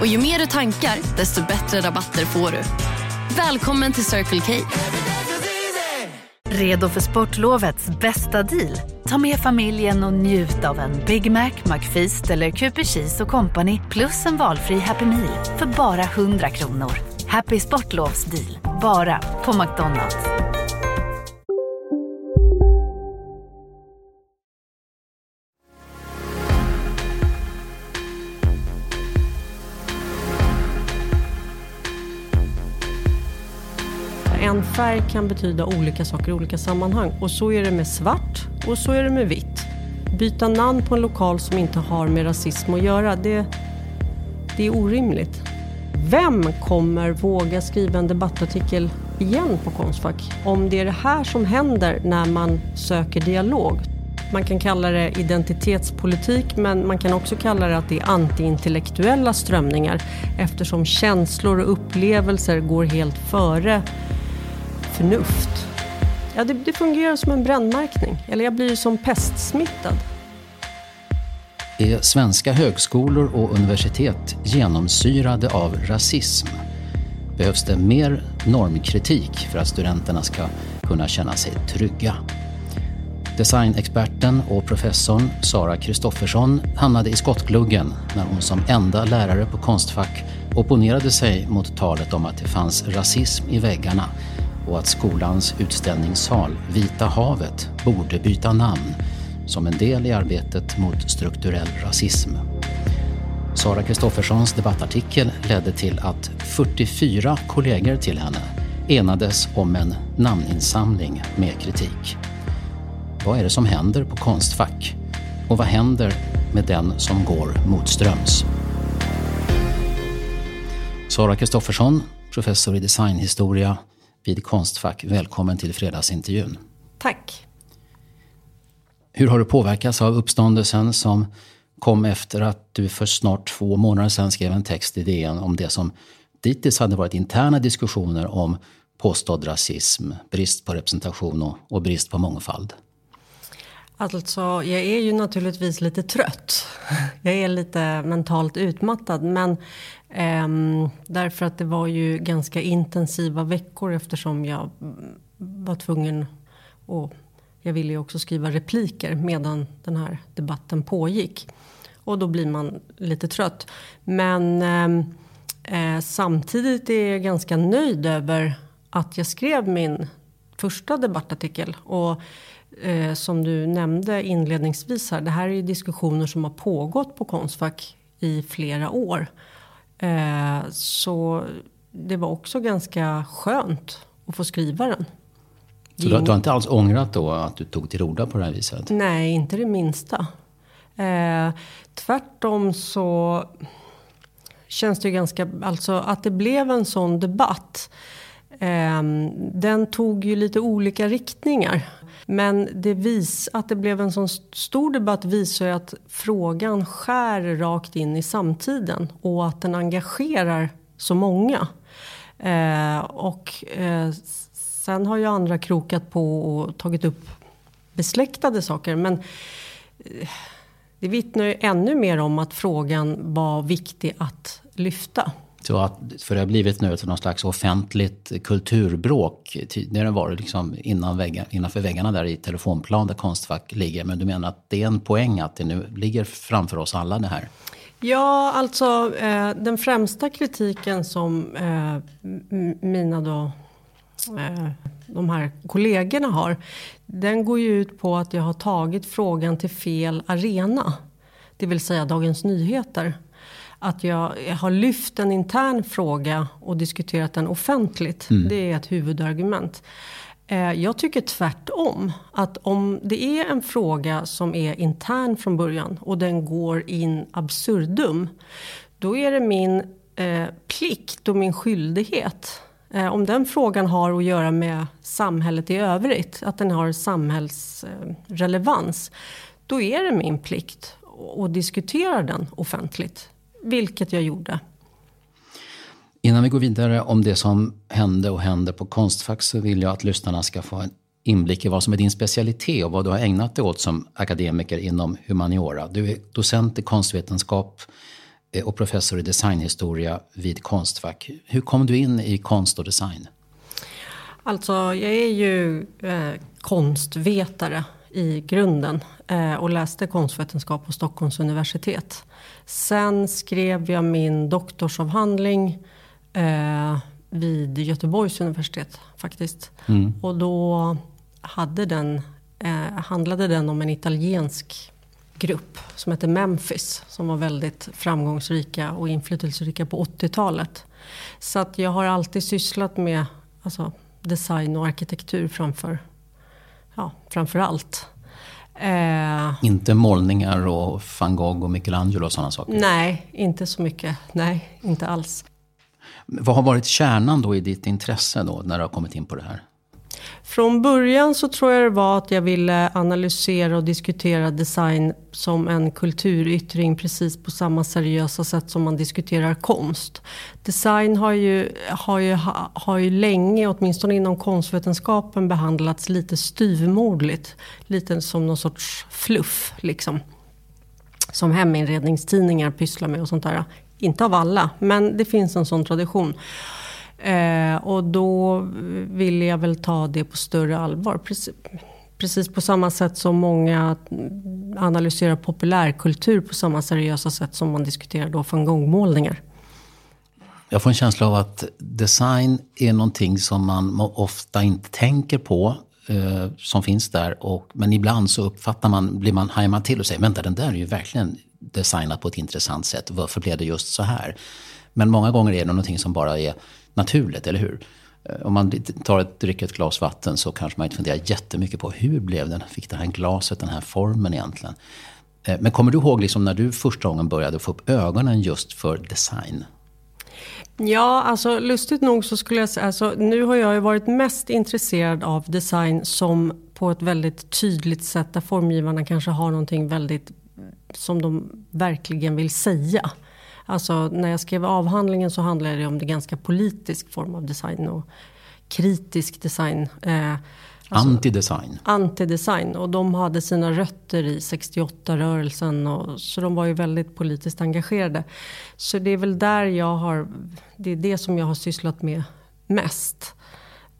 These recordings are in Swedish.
Och ju mer du tankar, desto bättre rabatter får du. Välkommen till Circle K. Redo för sportlovets bästa deal? Ta med familjen och njut av en Big Mac, McFeast eller Cooper Cheese och Company plus en valfri Happy Meal för bara 100 kronor. Happy Sportlovs deal, bara på McDonalds. En färg kan betyda olika saker i olika sammanhang. Och så är det med svart och så är det med vitt. Byta namn på en lokal som inte har med rasism att göra, det, det är orimligt. Vem kommer våga skriva en debattartikel igen på Konstfack om det är det här som händer när man söker dialog? Man kan kalla det identitetspolitik men man kan också kalla det att det är antiintellektuella strömningar eftersom känslor och upplevelser går helt före förnuft. Ja, det, det fungerar som en brännmärkning. Eller jag blir som pestsmittad. Är svenska högskolor och universitet genomsyrade av rasism? Behövs det mer normkritik för att studenterna ska kunna känna sig trygga? Designexperten och professorn Sara Kristoffersson hamnade i skottgluggen när hon som enda lärare på Konstfack opponerade sig mot talet om att det fanns rasism i väggarna och att skolans utställningssal Vita havet borde byta namn som en del i arbetet mot strukturell rasism. Sara Kristofferssons debattartikel ledde till att 44 kollegor till henne enades om en namninsamling med kritik. Vad är det som händer på Konstfack? Och vad händer med den som går motströms? Sara Kristoffersson, professor i designhistoria vid Konstfack. Välkommen till fredagsintervjun. Tack. Hur har du påverkats av uppståndelsen som kom efter att du för snart två månader sedan skrev en text i DN om det som dittills hade varit interna diskussioner om påstådd rasism, brist på representation och, och brist på mångfald? Alltså, jag är ju naturligtvis lite trött. Jag är lite mentalt utmattad. Men Um, därför att det var ju ganska intensiva veckor eftersom jag var tvungen och jag ville ju också skriva repliker medan den här debatten pågick. Och då blir man lite trött. Men um, uh, samtidigt är jag ganska nöjd över att jag skrev min första debattartikel. Och eh, som du nämnde inledningsvis här, det här är ju diskussioner som har pågått på Konstfack i flera år. Eh, så det var också ganska skönt att få skriva den. Så du, du har inte alls ångrat då att du tog till orda på det här viset? Nej, inte det minsta. Eh, tvärtom så känns det ju ganska, alltså att det blev en sån debatt. Ehm, den tog ju lite olika riktningar. Men det vis, att det blev en sån stor debatt visar ju att frågan skär rakt in i samtiden. Och att den engagerar så många. Ehm, och eh, sen har ju andra krokat på och tagit upp besläktade saker. Men eh, det vittnar ju ännu mer om att frågan var viktig att lyfta. Så att, för det har blivit nu någon slags offentligt kulturbråk. Tidigare var det liksom innan väggen, innanför väggarna där i telefonplan där Konstfack ligger. Men du menar att det är en poäng att det nu ligger framför oss alla det här? Ja, alltså eh, den främsta kritiken som eh, mina då eh, de här kollegorna har. Den går ju ut på att jag har tagit frågan till fel arena. Det vill säga Dagens Nyheter att jag har lyft en intern fråga och diskuterat den offentligt. Mm. Det är ett huvudargument. Eh, jag tycker tvärtom. Att om det är en fråga som är intern från början och den går in absurdum. Då är det min eh, plikt och min skyldighet. Eh, om den frågan har att göra med samhället i övrigt, att den har samhällsrelevans, då är det min plikt att diskutera den offentligt. Vilket jag gjorde. Innan vi går vidare om det som hände och händer på Konstfack så vill jag att lyssnarna ska få en inblick i vad som är din specialitet och vad du har ägnat dig åt som akademiker inom humaniora. Du är docent i konstvetenskap eh, och professor i designhistoria vid Konstfack. Hur kom du in i konst och design? Alltså, jag är ju eh, konstvetare i grunden och läste konstvetenskap på Stockholms universitet. Sen skrev jag min doktorsavhandling eh, vid Göteborgs universitet faktiskt. Mm. Och då hade den, eh, handlade den om en italiensk grupp som hette Memphis. Som var väldigt framgångsrika och inflytelserika på 80-talet. Så att jag har alltid sysslat med alltså, design och arkitektur framför, ja, framför allt. Eh, inte målningar och van Gogh och Michelangelo och sådana saker? Nej, inte så mycket. Nej, inte alls. Vad har varit kärnan då i ditt intresse då när du har kommit in på det här? Från början så tror jag det var att jag ville analysera och diskutera design som en kulturyttring precis på samma seriösa sätt som man diskuterar konst. Design har ju, har ju, har ju länge, åtminstone inom konstvetenskapen, behandlats lite styvmoderligt. Lite som någon sorts fluff liksom. Som heminredningstidningar pysslar med och sånt där. Inte av alla, men det finns en sån tradition. Eh, och då vill jag väl ta det på större allvar. Precis, precis på samma sätt som många analyserar populärkultur på samma seriösa sätt som man diskuterar då van Gogh-målningar. Jag får en känsla av att design är någonting som man ofta inte tänker på. Eh, som finns där. Och, men ibland så uppfattar man, blir man, hajar man till och säger, vänta den där är ju verkligen designat på ett intressant sätt. Varför blev det just så här? Men många gånger är det någonting som bara är naturligt, eller hur? Eh, om man tar ett, dricker ett glas vatten så kanske man inte funderar jättemycket på hur blev den, fick det här glaset den här formen egentligen? Eh, men kommer du ihåg liksom när du första gången började få upp ögonen just för design? Ja, alltså lustigt nog så skulle jag säga, alltså, nu har jag ju varit mest intresserad av design som på ett väldigt tydligt sätt där formgivarna kanske har någonting väldigt som de verkligen vill säga. Alltså när jag skrev avhandlingen så handlade det om det ganska politisk form av design och kritisk design. Eh, alltså, antidesign. Antidesign. Och de hade sina rötter i 68-rörelsen. Och, så de var ju väldigt politiskt engagerade. Så det är väl där jag har, det är det som jag har sysslat med mest.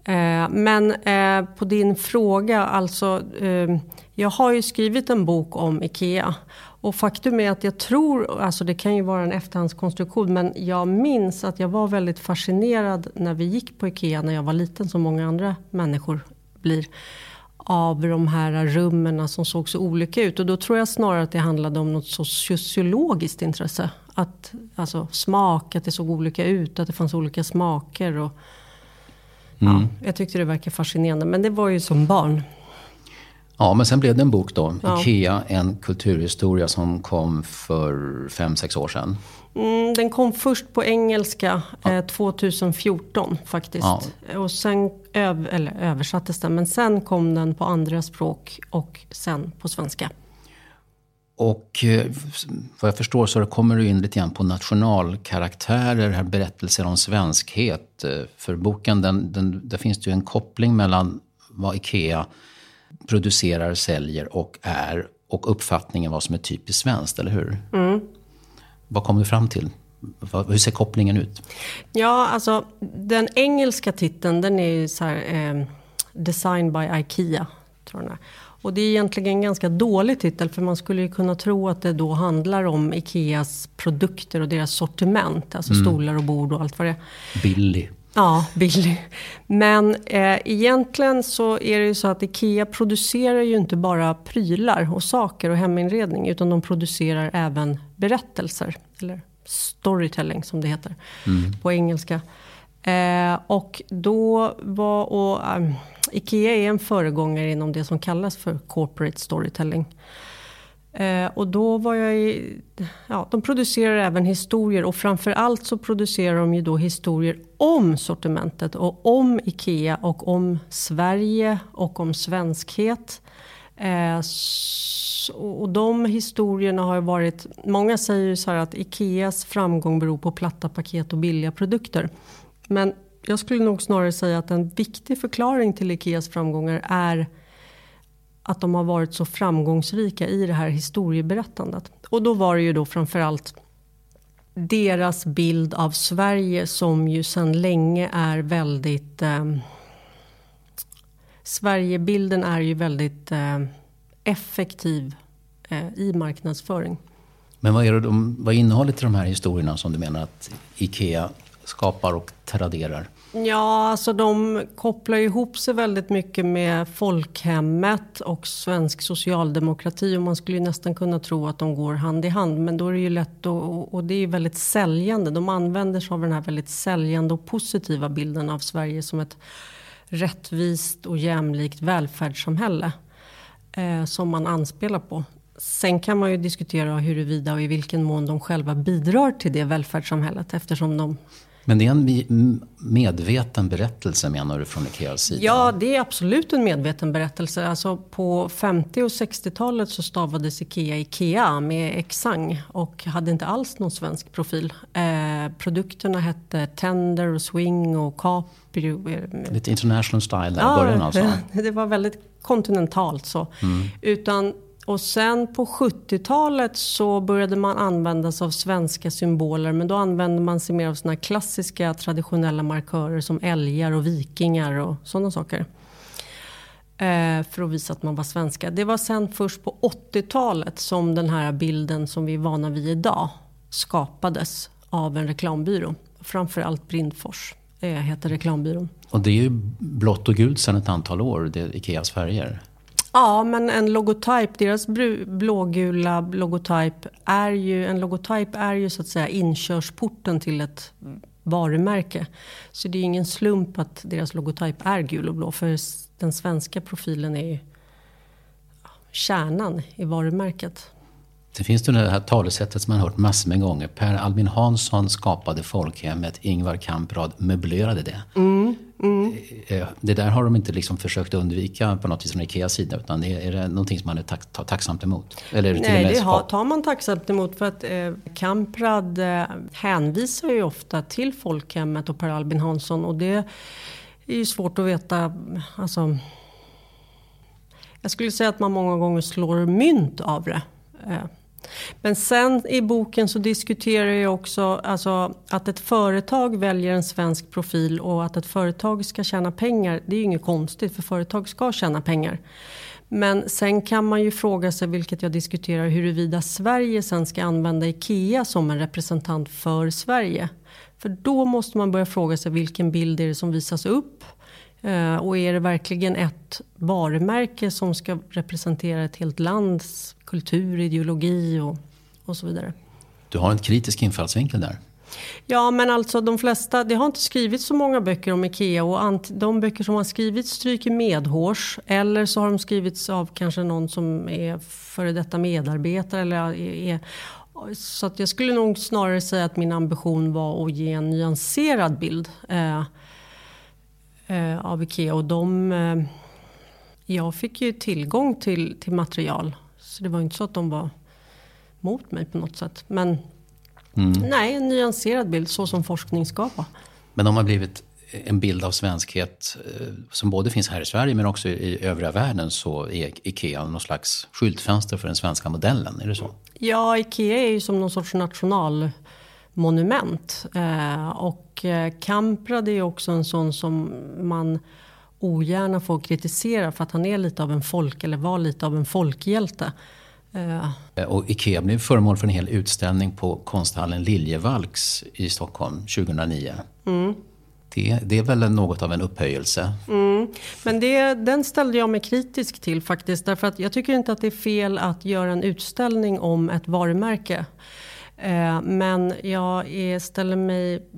Eh, men eh, på din fråga, alltså eh, jag har ju skrivit en bok om IKEA. Och faktum är att jag tror, alltså det kan ju vara en efterhandskonstruktion, men jag minns att jag var väldigt fascinerad när vi gick på IKEA när jag var liten, som många andra människor blir. Av de här rummen som såg så olika ut. Och då tror jag snarare att det handlade om något sociologiskt intresse. Att, alltså smak, att det såg olika ut, att det fanns olika smaker. Och ja, jag tyckte det verkade fascinerande, men det var ju som barn. Ja, men sen blev det en bok då. Ja. IKEA, en kulturhistoria som kom för fem sex år sedan. Mm, den kom först på engelska ja. eh, 2014 faktiskt. Ja. Och sen öv eller, översattes den. Men sen kom den på andra språk och sen på svenska. Och eh, vad jag förstår så kommer du in lite grann på nationalkaraktärer, här berättelser om svenskhet. Eh, för boken, den, den, där finns det ju en koppling mellan vad IKEA producerar, säljer och är och uppfattningen vad som är typiskt svenskt, eller hur? Mm. Vad kom du fram till? Hur ser kopplingen ut? Ja, alltså den engelska titeln den är ju så här, eh, Design by IKEA. Tror jag. Och det är egentligen en ganska dålig titel för man skulle ju kunna tro att det då handlar om Ikeas produkter och deras sortiment. Alltså mm. stolar och bord och allt vad det är. Billy. Ja, billig. Men eh, egentligen så är det ju så att IKEA producerar ju inte bara prylar och saker och heminredning. Utan de producerar även berättelser. Eller storytelling som det heter mm. på engelska. Eh, och då var, och, um, IKEA är en föregångare inom det som kallas för corporate storytelling. Eh, och då var jag i, ja, de producerar även historier och framförallt så producerar de ju då historier om sortimentet och om IKEA och om Sverige och om svenskhet. Eh, och de historierna har varit, många säger ju så här att Ikeas framgång beror på platta paket och billiga produkter. Men jag skulle nog snarare säga att en viktig förklaring till Ikeas framgångar är att de har varit så framgångsrika i det här historieberättandet. Och då var det ju då framförallt deras bild av Sverige som ju sedan länge är väldigt... Eh, Sverigebilden är ju väldigt eh, effektiv eh, i marknadsföring. Men vad är, det de, vad är innehållet i de här historierna som du menar att IKEA skapar och traderar? Ja, alltså de kopplar ihop sig väldigt mycket med folkhemmet och svensk socialdemokrati. Och man skulle nästan kunna tro att de går hand i hand. Men då är det ju lätt och, och det är väldigt säljande. De använder sig av den här väldigt säljande och positiva bilden av Sverige som ett rättvist och jämlikt välfärdssamhälle. Eh, som man anspelar på. Sen kan man ju diskutera huruvida och i vilken mån de själva bidrar till det välfärdssamhället eftersom de men det är en medveten berättelse menar du från Ikeas sida? Ja, det är absolut en medveten berättelse. Alltså på 50 och 60-talet så stavades Ikea Ikea med exang och hade inte alls någon svensk profil. Eh, produkterna hette Tender och Swing och Capri. Lite international style där ja, i början alltså? det var väldigt kontinentalt så. Mm. Utan och sen på 70-talet så började man använda sig av svenska symboler men då använde man sig mer av såna klassiska traditionella markörer som älgar och vikingar och sådana saker. Eh, för att visa att man var svenska. Det var sen först på 80-talet som den här bilden som vi är vana vid idag skapades av en reklambyrå. Framförallt Brindfors eh, heter reklambyrån. Och det är ju blått och gult sedan ett antal år, det är Ikeas färger. Ja, men en logotyp, deras blågula logotyp är ju, en logotyp är ju så att säga inkörsporten till ett varumärke. Så det är ingen slump att deras logotyp är gul och blå. För den svenska profilen är ju kärnan i varumärket. Det finns det här talesättet som man har hört massor med gånger. Per Albin Hansson skapade folkhemmet, Ingvar Kamprad möblerade det. Mm, mm. Eh, det där har de inte liksom försökt undvika på något vis från Ikeas sida. Utan är, är det någonting som man är tack, tar tacksamt emot? Eller till Nej, det har, tar man tacksamt emot. För att eh, Kamprad eh, hänvisar ju ofta till folkhemmet och Per Albin Hansson. Och det är ju svårt att veta. Alltså, jag skulle säga att man många gånger slår mynt av det. Eh, men sen i boken så diskuterar jag också alltså, att ett företag väljer en svensk profil och att ett företag ska tjäna pengar. Det är ju inget konstigt för företag ska tjäna pengar. Men sen kan man ju fråga sig, vilket jag diskuterar, huruvida Sverige sen ska använda IKEA som en representant för Sverige. För då måste man börja fråga sig vilken bild är det som visas upp? Eh, och är det verkligen ett varumärke som ska representera ett helt lands kultur, ideologi och, och så vidare? Du har en kritisk infallsvinkel där. Ja, men alltså de flesta, det har inte skrivits så många böcker om IKEA och de böcker som har skrivits stryker medhårs. Eller så har de skrivits av kanske någon som är före detta medarbetare. Eller är, så att jag skulle nog snarare säga att min ambition var att ge en nyanserad bild. Eh, eh, av IKEA. Och de, eh, jag fick ju tillgång till, till material. Så det var inte så att de var mot mig på något sätt. Men mm. nej, en nyanserad bild så som forskning ska vara. Men de har blivit en bild av svenskhet eh, som både finns här i Sverige men också i övriga världen så är IKEA någon slags skyltfönster för den svenska modellen. Är det så? Ja, IKEA är ju som någon sorts nationalmonument. Eh, och och eh, Kamprad är också en sån som man ogärna får kritisera för att han är lite av en folk, eller var lite av en folkhjälte. Eh, och Ikea blev föremål för en hel utställning på konsthallen Liljevalchs i Stockholm 2009. Mm. Det, det, är väl något av en upphöjelse? Mm. Men det, den ställde jag mig kritisk till faktiskt. Därför att jag tycker inte att det är fel att göra en utställning om ett varumärke. Eh, men jag är, ställer mig...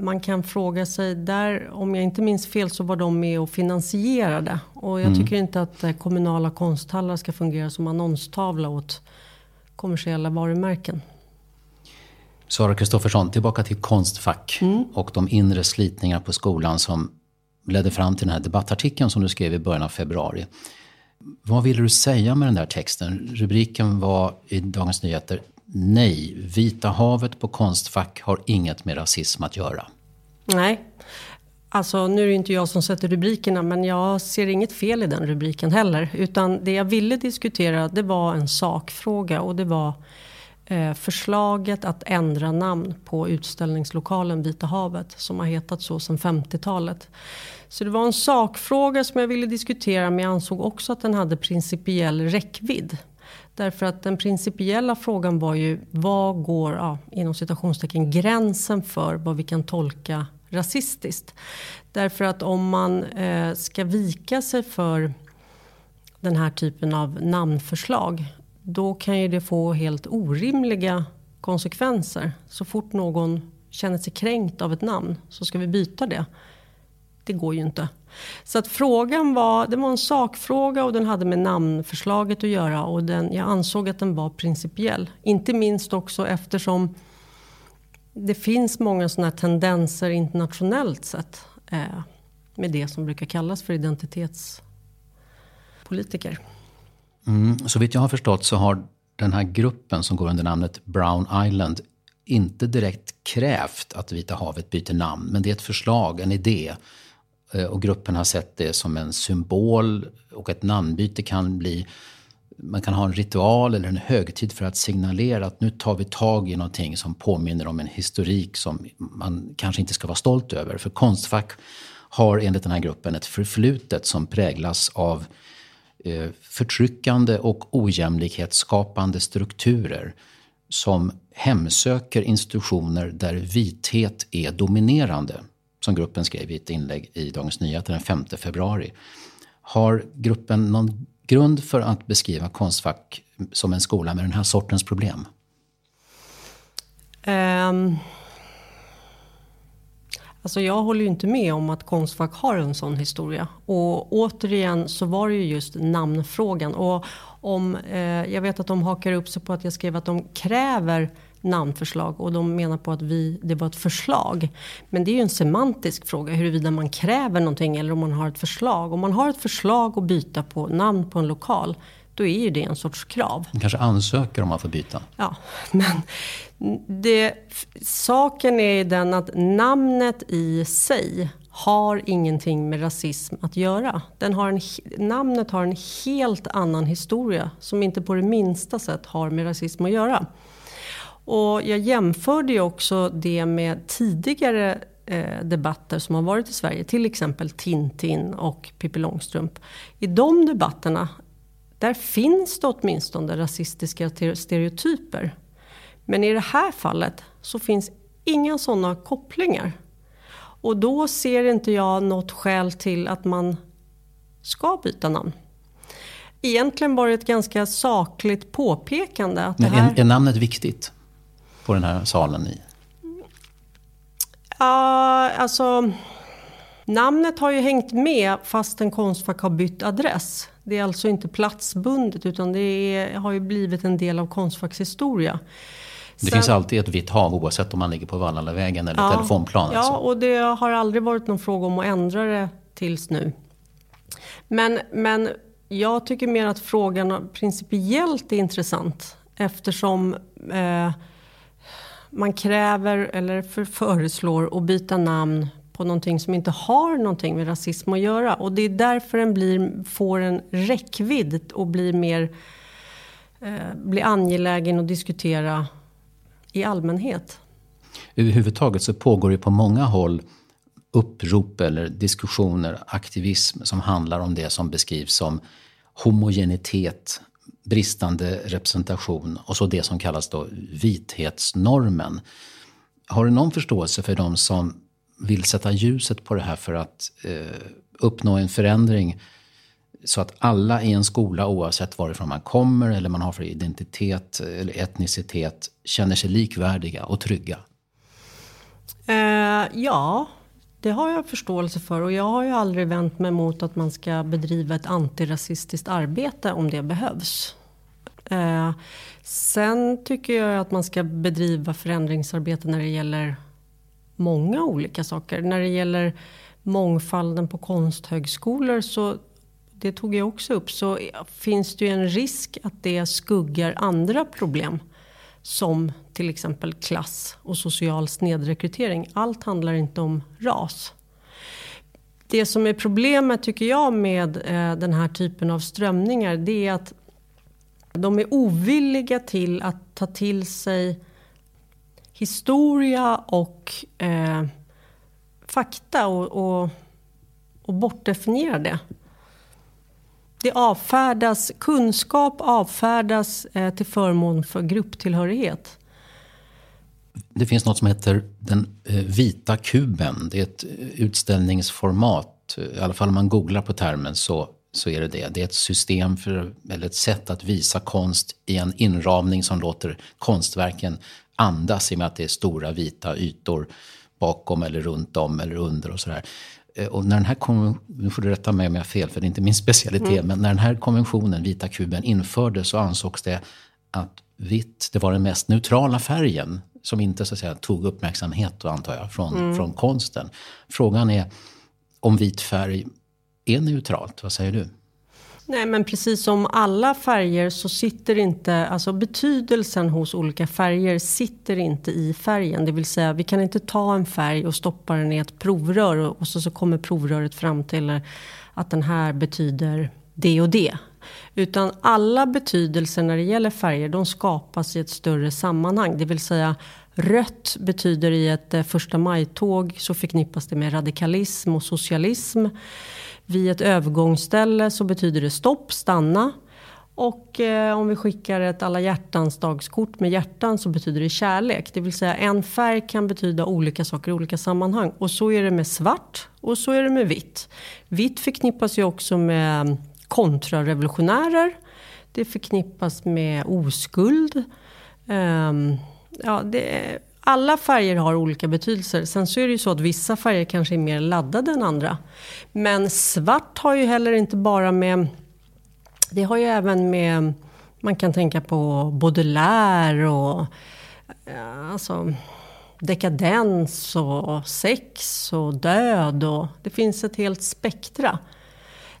Man kan fråga sig där, om jag inte minns fel så var de med och finansierade. Och jag mm. tycker inte att eh, kommunala konsthallar ska fungera som annonstavla åt kommersiella varumärken. Sara Kristoffersson, tillbaka till Konstfack mm. och de inre slitningar på skolan som ledde fram till den här debattartikeln som du skrev i början av februari. Vad ville du säga med den där texten? Rubriken var i Dagens Nyheter Nej, Vita havet på Konstfack har inget med rasism att göra. Nej, Alltså, nu är det inte jag som sätter rubrikerna, men jag ser inget fel i den rubriken heller. Utan det jag ville diskutera, det var en sakfråga och det var eh, förslaget att ändra namn på utställningslokalen Vita havet, som har hetat så sedan 50-talet. Så det var en sakfråga som jag ville diskutera, men jag ansåg också att den hade principiell räckvidd. Därför att den principiella frågan var ju, vad går, ja, inom citationstecken, gränsen för vad vi kan tolka rasistiskt? Därför att om man eh, ska vika sig för den här typen av namnförslag, då kan ju det få helt orimliga konsekvenser. Så fort någon känner sig kränkt av ett namn så ska vi byta det. Det går ju inte. Så att frågan var, det var en sakfråga och den hade med namnförslaget att göra och den, jag ansåg att den var principiell. Inte minst också eftersom det finns många sådana tendenser internationellt sett eh, med det som brukar kallas för identitetspolitiker. Mm, så vitt jag har förstått så har den här gruppen som går under namnet Brown Island inte direkt krävt att Vita havet byter namn, men det är ett förslag, en idé Eh, och gruppen har sett det som en symbol och ett namnbyte kan bli man kan ha en ritual eller en högtid för att signalera att nu tar vi tag i någonting som påminner om en historik som man kanske inte ska vara stolt över. För Konstfack har enligt den här gruppen ett förflutet som präglas av eh, förtryckande och ojämlikhetsskapande strukturer som hemsöker institutioner där vithet är dominerande som gruppen skrev i ett inlägg i Dagens Nyheter den 5 februari. Har gruppen någon grund för att beskriva Konstfack som en skola med den här sortens problem? Um, alltså jag håller ju inte med om att Konstfack har en sån historia. Och återigen så var det ju just namnfrågan. Och om, eh, jag vet att de hakar upp sig på att jag skrev att de kräver namnförslag och de menar på att vi, det var ett förslag. Men det är ju en semantisk fråga huruvida man kräver någonting eller om man har ett förslag. Om man har ett förslag att byta på namn på en lokal då är ju det en sorts krav. Man kanske ansöker om man får byta. Ja, men det, saken är den att namnet i sig har ingenting med rasism att göra. Den har en, namnet har en helt annan historia som inte på det minsta sätt har med rasism att göra. Och jag jämförde ju också det med tidigare eh, debatter som har varit i Sverige. Till exempel Tintin och Pippi Långstrump. I de debatterna, där finns det åtminstone rasistiska stereotyper. Men i det här fallet så finns inga sådana kopplingar. Och då ser inte jag något skäl till att man ska byta namn. Egentligen var det ett ganska sakligt påpekande. Att Men det här... är, är namnet viktigt? På den här salen i? Ja, alltså... Namnet har ju hängt med fastän Konstfack har bytt adress. Det är alltså inte platsbundet utan det är, har ju blivit en del av Konstfacks historia. Det Sen, finns alltid ett vitt hav oavsett om man ligger på Vallallavägen eller ja, telefonplan. Ja, alltså. och det har aldrig varit någon fråga om att ändra det tills nu. Men, men jag tycker mer att frågan principiellt är intressant eftersom eh, man kräver eller för, föreslår att byta namn på någonting som inte har någonting med rasism att göra. Och det är därför den blir, får en räckvidd och blir mer eh, blir angelägen att diskutera i allmänhet. Överhuvudtaget så pågår det på många håll upprop eller diskussioner, aktivism som handlar om det som beskrivs som homogenitet bristande representation och så det som kallas då vithetsnormen. Har du någon förståelse för de som vill sätta ljuset på det här för att eh, uppnå en förändring så att alla i en skola, oavsett varifrån man kommer eller man har för identitet eller etnicitet, känner sig likvärdiga och trygga? Uh, ja, det har jag förståelse för. Och jag har ju aldrig vänt mig mot att man ska bedriva ett antirasistiskt arbete om det behövs. Eh, sen tycker jag att man ska bedriva förändringsarbete när det gäller många olika saker. När det gäller mångfalden på konsthögskolor så det tog jag också upp, så finns det ju en risk att det skuggar andra problem. Som till exempel klass och social snedrekrytering. Allt handlar inte om ras. Det som är problemet tycker jag med eh, den här typen av strömningar det är att de är ovilliga till att ta till sig historia och eh, fakta och, och, och bortdefiniera det. Det avfärdas, kunskap avfärdas eh, till förmån för grupptillhörighet. Det finns något som heter den eh, vita kuben. Det är ett eh, utställningsformat. I alla fall om man googlar på termen så, så är det det. Det är ett system för, eller ett sätt att visa konst i en inramning som låter konstverken andas i och med att det är stora vita ytor bakom eller runt om eller under och sådär. Eh, och när den här nu får du rätta mig om jag har fel för det är inte min specialitet, mm. men när den här konventionen, vita kuben, infördes så ansågs det att vitt, det var den mest neutrala färgen som inte så att säga tog uppmärksamhet, antar jag, från, mm. från konsten. Frågan är om vit färg är neutralt, vad säger du? Nej men precis som alla färger så sitter inte, alltså betydelsen hos olika färger sitter inte i färgen. Det vill säga vi kan inte ta en färg och stoppa den i ett provrör och så, så kommer provröret fram till att den här betyder det och det. Utan alla betydelser när det gäller färger de skapas i ett större sammanhang. Det vill säga rött betyder i ett eh, första maj-tåg så förknippas det med radikalism och socialism. Vid ett övergångsställe så betyder det stopp, stanna. Och eh, om vi skickar ett alla hjärtans dagskort med hjärtan så betyder det kärlek. Det vill säga en färg kan betyda olika saker i olika sammanhang. Och så är det med svart och så är det med vitt. Vitt förknippas ju också med mm, kontrarevolutionärer. Det förknippas med oskuld. Um, ja, det, alla färger har olika betydelser. Sen så är det ju så att vissa färger kanske är mer laddade än andra. Men svart har ju heller inte bara med... Det har ju även med... Man kan tänka på Baudelaire och... Eh, alltså, dekadens och sex och död. Och, det finns ett helt spektra.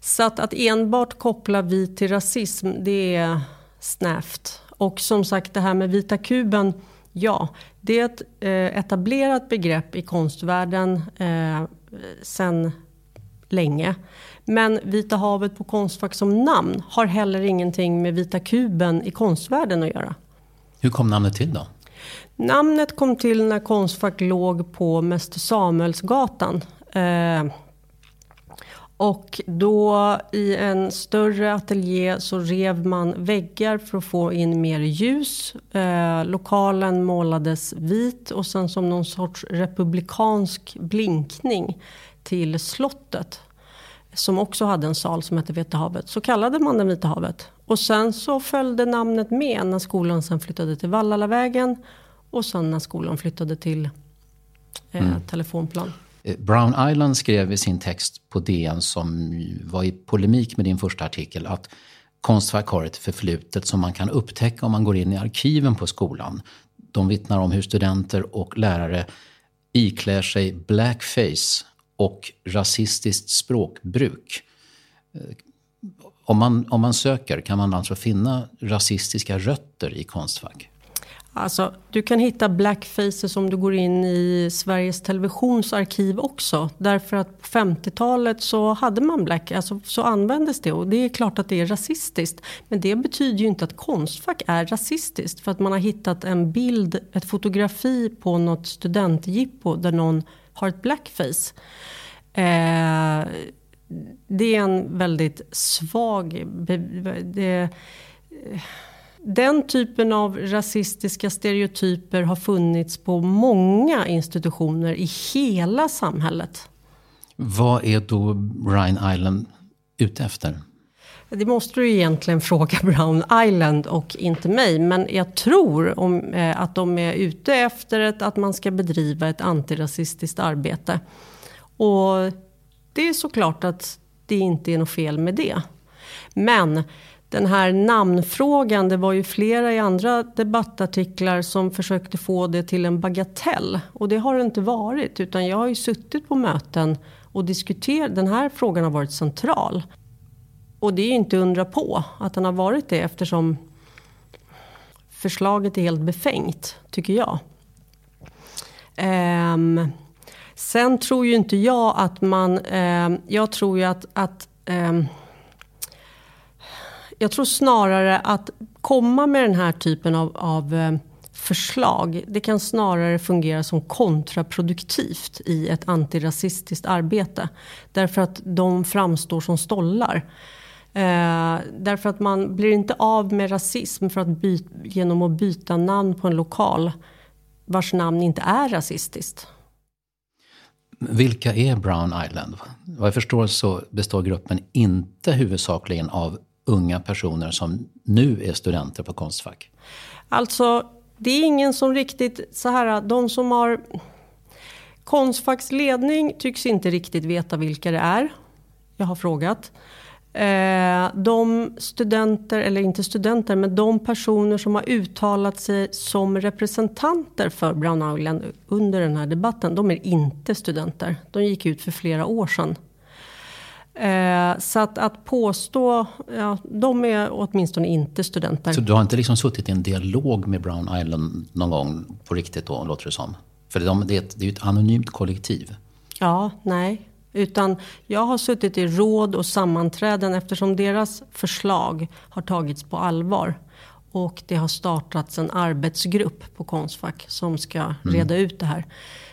Så att, att enbart koppla vit till rasism, det är snävt. Och som sagt, det här med vita kuben Ja, det är ett eh, etablerat begrepp i konstvärlden eh, sen länge. Men Vita havet på Konstfack som namn har heller ingenting med Vita kuben i konstvärlden att göra. Hur kom namnet till då? Namnet kom till när Konstfack låg på Mäster Samuelsgatan. Eh, och då i en större ateljé så rev man väggar för att få in mer ljus. Eh, lokalen målades vit och sen som någon sorts republikansk blinkning till slottet. Som också hade en sal som hette Vita havet. Så kallade man den Vita havet. Och sen så följde namnet med när skolan sen flyttade till Vallalavägen. Och sen när skolan flyttade till eh, mm. Telefonplan. Eh, Brown Island skrev i sin text på DN som var i polemik med din första artikel att Konstfack har ett förflutet som man kan upptäcka om man går in i arkiven på skolan. De vittnar om hur studenter och lärare iklär sig blackface och rasistiskt språkbruk. Eh, om man, om man söker kan man alltså finna rasistiska rötter i Konstfack? Alltså, du kan hitta blackfaces om du går in i Sveriges Televisions arkiv också. Därför att på 50-talet så hade man black, alltså så användes det och det är klart att det är rasistiskt. Men det betyder ju inte att Konstfack är rasistiskt för att man har hittat en bild, ett fotografi på något studentjippo där någon har ett blackface. Eh, det är en väldigt svag... Det, den typen av rasistiska stereotyper har funnits på många institutioner i hela samhället. Vad är då Rhine Island ute efter? Det måste du egentligen fråga Brown Island och inte mig. Men jag tror om, eh, att de är ute efter ett, att man ska bedriva ett antirasistiskt arbete. Och det är såklart att det inte är något fel med det. Men den här namnfrågan, det var ju flera i andra debattartiklar som försökte få det till en bagatell. Och det har det inte varit. Utan jag har ju suttit på möten och diskuterat, den här frågan har varit central. Och det är ju inte undra på att den har varit det eftersom förslaget är helt befängt, tycker jag. Um, sen tror ju inte jag att man... Um, jag tror ju att... att um, jag tror snarare att komma med den här typen av, av eh, förslag, det kan snarare fungera som kontraproduktivt i ett antirasistiskt arbete. Därför att de framstår som stollar. Eh, därför att man blir inte av med rasism för att byt, genom att byta namn på en lokal vars namn inte är rasistiskt. Vilka är Brown Island? Vad jag förstår så består gruppen inte huvudsakligen av unga personer som nu är studenter på Konstfack. Alltså, det är ingen som riktigt så här, de som har Konstfacks ledning tycks inte riktigt veta vilka det är. Jag har frågat. Eh, de studenter, eller inte studenter, men de personer som har uttalat sig som representanter för Brown Island under den här debatten, de är inte studenter. De gick ut för flera år sedan. Eh, så att, att påstå, ja, de är åtminstone inte studenter. Så du har inte liksom suttit i en dialog med Brown Island någon gång på riktigt då, låter det som? För de, det är ett, det är ett anonymt kollektiv. Ja, nej. Utan jag har suttit i råd och sammanträden eftersom deras förslag har tagits på allvar. Och det har startats en arbetsgrupp på Konstfack som ska mm. reda ut det här.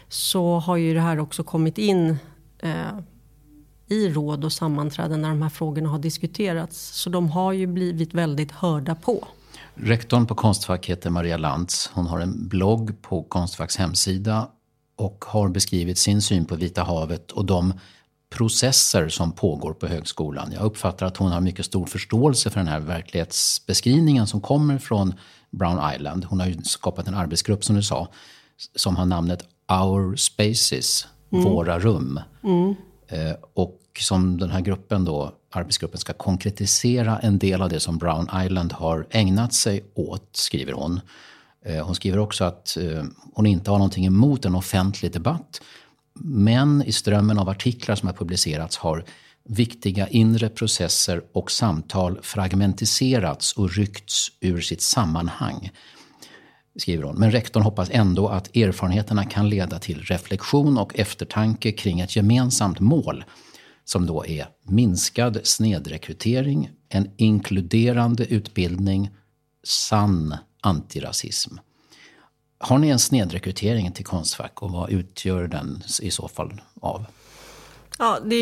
Så har ju det här också kommit in eh, i råd och sammanträden när de här frågorna har diskuterats. Så de har ju blivit väldigt hörda på. Rektorn på Konstfack heter Maria Lantz. Hon har en blogg på Konstfacks hemsida och har beskrivit sin syn på Vita havet och de processer som pågår på högskolan. Jag uppfattar att hon har mycket stor förståelse för den här verklighetsbeskrivningen som kommer från Brown Island. Hon har ju skapat en arbetsgrupp som du sa som har namnet Our Spaces, mm. Våra rum. Mm. Eh, och som den här gruppen då, arbetsgruppen ska konkretisera en del av det som Brown Island har ägnat sig åt, skriver hon. Eh, hon skriver också att eh, hon inte har någonting emot en offentlig debatt. Men i strömmen av artiklar som har publicerats har viktiga inre processer och samtal fragmentiserats och ryckts ur sitt sammanhang. Skriver hon. Men rektorn hoppas ändå att erfarenheterna kan leda till reflektion och eftertanke kring ett gemensamt mål som då är minskad snedrekrytering, en inkluderande utbildning, sann antirasism. Har ni en snedrekrytering till Konstfack och vad utgör den i så fall av? Ja, det...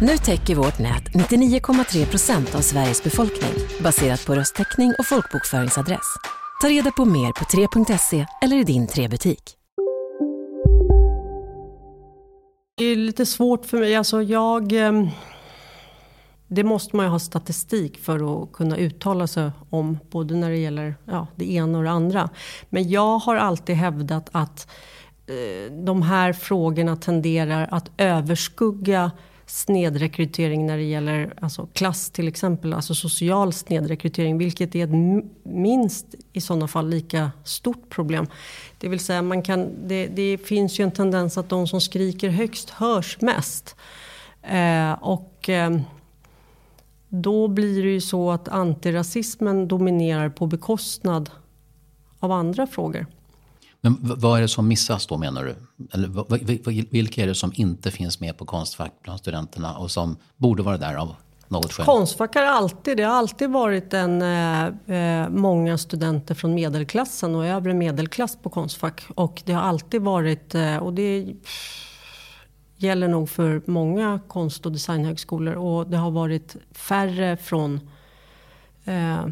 Nu täcker vårt nät 99,3 procent av Sveriges befolkning baserat på röstteckning och folkbokföringsadress. Ta reda på mer på 3.se eller i din 3-butik. Det är lite svårt för mig. Alltså jag, ehm, det måste man ju ha statistik för att kunna uttala sig om. Både när det gäller ja, det ena och det andra. Men jag har alltid hävdat att eh, de här frågorna tenderar att överskugga snedrekrytering när det gäller alltså klass till exempel, alltså social snedrekrytering, vilket är ett minst i sådana fall lika stort problem. Det vill säga, man kan, det, det finns ju en tendens att de som skriker högst hörs mest. Eh, och eh, då blir det ju så att antirasismen dominerar på bekostnad av andra frågor. Men vad är det som missas då menar du? Eller vilka är det som inte finns med på Konstfack bland studenterna och som borde vara där av något skäl? Konstfack har alltid, det har alltid varit en, eh, eh många studenter från medelklassen och övre medelklass på Konstfack. Och det har alltid varit, eh, och det gäller nog för många konst och designhögskolor. Och det har varit färre från eh,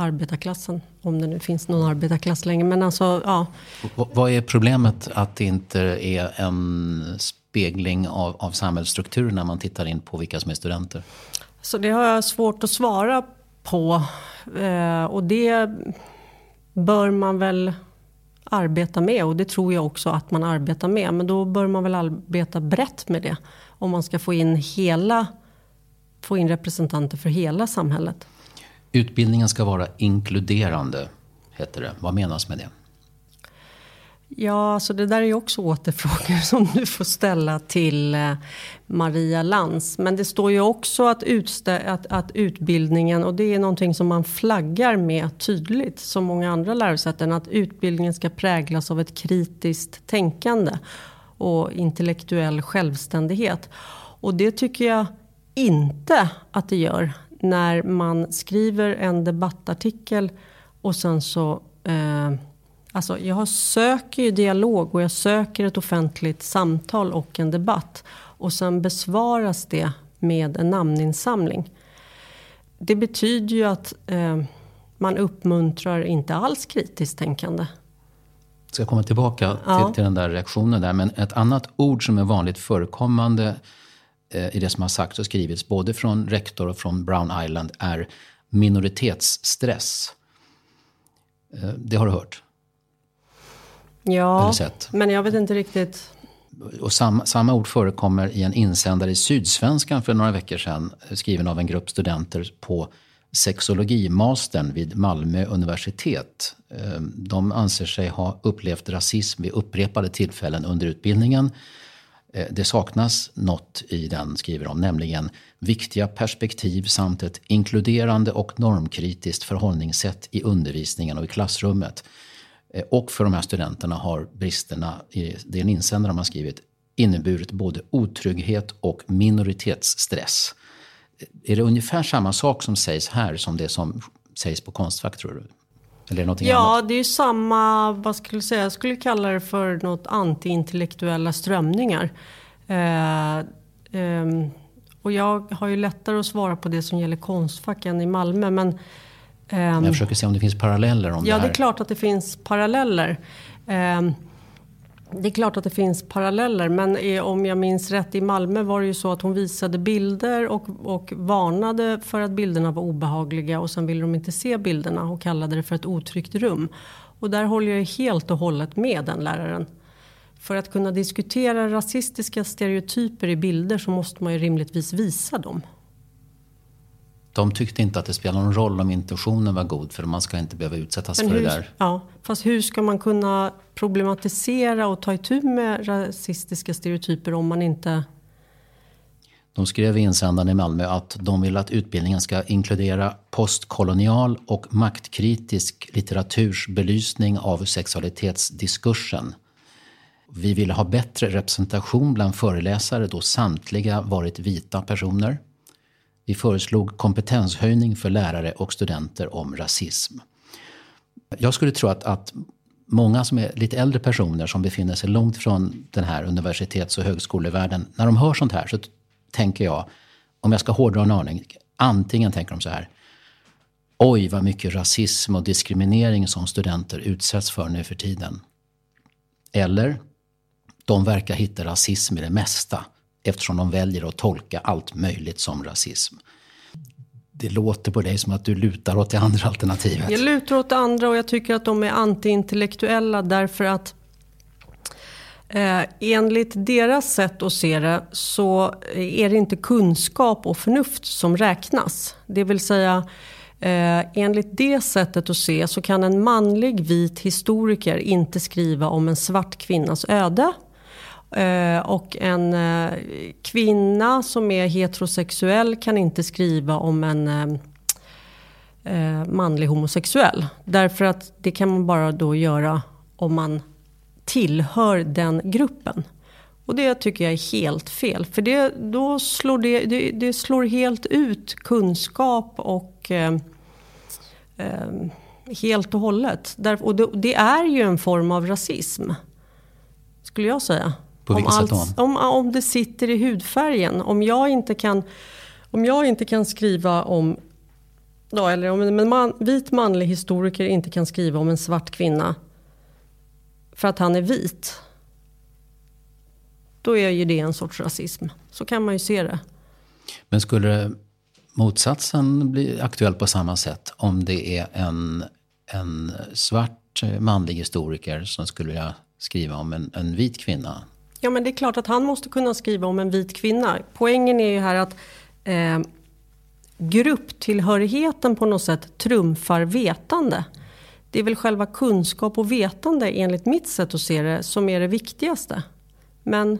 arbetarklassen. Om det nu finns någon arbetarklass längre. Men alltså, ja. Vad är problemet att det inte är en spegling av, av samhällsstrukturen när man tittar in på vilka som är studenter? Så det har jag svårt att svara på. Eh, och det bör man väl arbeta med och det tror jag också att man arbetar med. Men då bör man väl arbeta brett med det. Om man ska få in hela, få in representanter för hela samhället. Utbildningen ska vara inkluderande, heter det. Vad menas med det? Ja, så det där är ju också återfrågor som du får ställa till eh, Maria Lantz. Men det står ju också att, att, att, utbildningen, och det är någonting som man flaggar med tydligt, som många andra lärosäten, att utbildningen ska präglas av ett kritiskt tänkande och intellektuell självständighet. Och det tycker jag inte att det gör när man skriver en debattartikel och sen så eh, Alltså jag söker ju dialog och jag söker ett offentligt samtal och en debatt. Och sen besvaras det med en namninsamling. Det betyder ju att eh, man uppmuntrar inte alls kritiskt tänkande. Jag ska komma tillbaka till, ja. till den där reaktionen där. Men ett annat ord som är vanligt förekommande i det som har sagts och skrivits både från rektor och från Brown Island är minoritetsstress. Eh, det har du hört? Ja, men jag vet inte riktigt. Och samma, samma ord förekommer i en insändare i Sydsvenskan för några veckor sedan. Skriven av en grupp studenter på sexologimastern vid Malmö universitet. De anser sig ha upplevt rasism vid upprepade tillfällen under utbildningen. Eh, det saknas något i den, skriver de, nämligen viktiga perspektiv samt ett inkluderande och normkritiskt förhållningssätt i undervisningen och i klassrummet. Eh, och för de här studenterna har bristerna, i den insändare man skrivit, inneburit både otrygghet och minoritetsstress. Eh, är det ungefär samma sak som sägs här som det som sägs på Konstfack tror du? Eller någonting ja, annat? det är ju samma, vad skulle jag säga, jag skulle kalla det för något antiintellektuella strömningar. Eh, eh, och jag har ju lättare att svara på det som gäller Konstfack än i Malmö. Men Um, jag försöker se om det finns paralleller om ja, det här. Ja, det är klart att det finns paralleller. Det är klart att det finns paralleller, men om jag minns rätt i Malmö var det ju så att hon visade bilder och, och varnade för att bilderna var obehagliga och sen ville de inte se bilderna och kallade det för ett otryggt rum. Och där håller jag helt och hållet med den läraren. För att kunna diskutera rasistiska stereotyper i bilder så måste man ju rimligtvis visa dem de tyckte inte att det spelar någon roll om intentionen var god för man ska inte behöva utsättas Men för hur, det där. Ja, fast hur ska man kunna problematisera och ta itu med rasistiska stereotyper om man inte... De skrev i insändaren i Malmö att de vill att utbildningen ska inkludera postkolonial och maktkritisk litteraturs belysning av sexualitetsdiskursen. Vi ville ha bättre representation bland föreläsare då samtliga varit vita personer. Vi föreslog kompetenshöjning för lärare och studenter om rasism. Jag skulle tro att, att många som är lite äldre personer som befinner sig långt från den här universitets och högskolevärlden, när de hör sånt här så tänker jag, om jag ska hårdra en aning, antingen tänker de så här, oj vad mycket rasism och diskriminering som studenter utsätts för nu för tiden. Eller, de verkar hitta rasism i det mesta eftersom de väljer att tolka allt möjligt som rasism. Det låter på dig som att du lutar åt det andra alternativet. Jag lutar åt det andra och jag tycker att de är antiintellektuella därför att eh, enligt deras sätt att se det så är det inte kunskap och förnuft som räknas. Det vill säga Eh, enligt det sättet att se så kan en manlig vit historiker inte skriva om en svart kvinnas öde Eh, och en eh, kvinna som är heterosexuell kan inte skriva om en eh, manlig homosexuell. Därför att det kan man bara då göra om man tillhör den gruppen. Och det tycker jag är helt fel. För det, då slår det, det, det slår helt ut kunskap och eh, eh, helt och hållet. Där, och det, det, är ju en form av rasism. Skulle jag säga. På vilket om, sätt då? om, om det sitter i hudfärgen. Om jag inte kan, om jag inte kan skriva om då, eller om en man, vit manlig historiker inte kan skriva om en svart kvinna för att han är vit. Då är ju det en sorts rasism. Så kan man ju se det. Men skulle motsatsen bli aktuell på samma sätt om det är en, en svart manlig historiker som skulle vilja skriva om en, en vit kvinna? Ja men det är klart att han måste kunna skriva om en vit kvinna. Poängen är ju här att eh, grupptillhörigheten på något sätt trumfar vetande. Det är väl själva kunskap och vetande enligt mitt sätt att se det som är det viktigaste. Men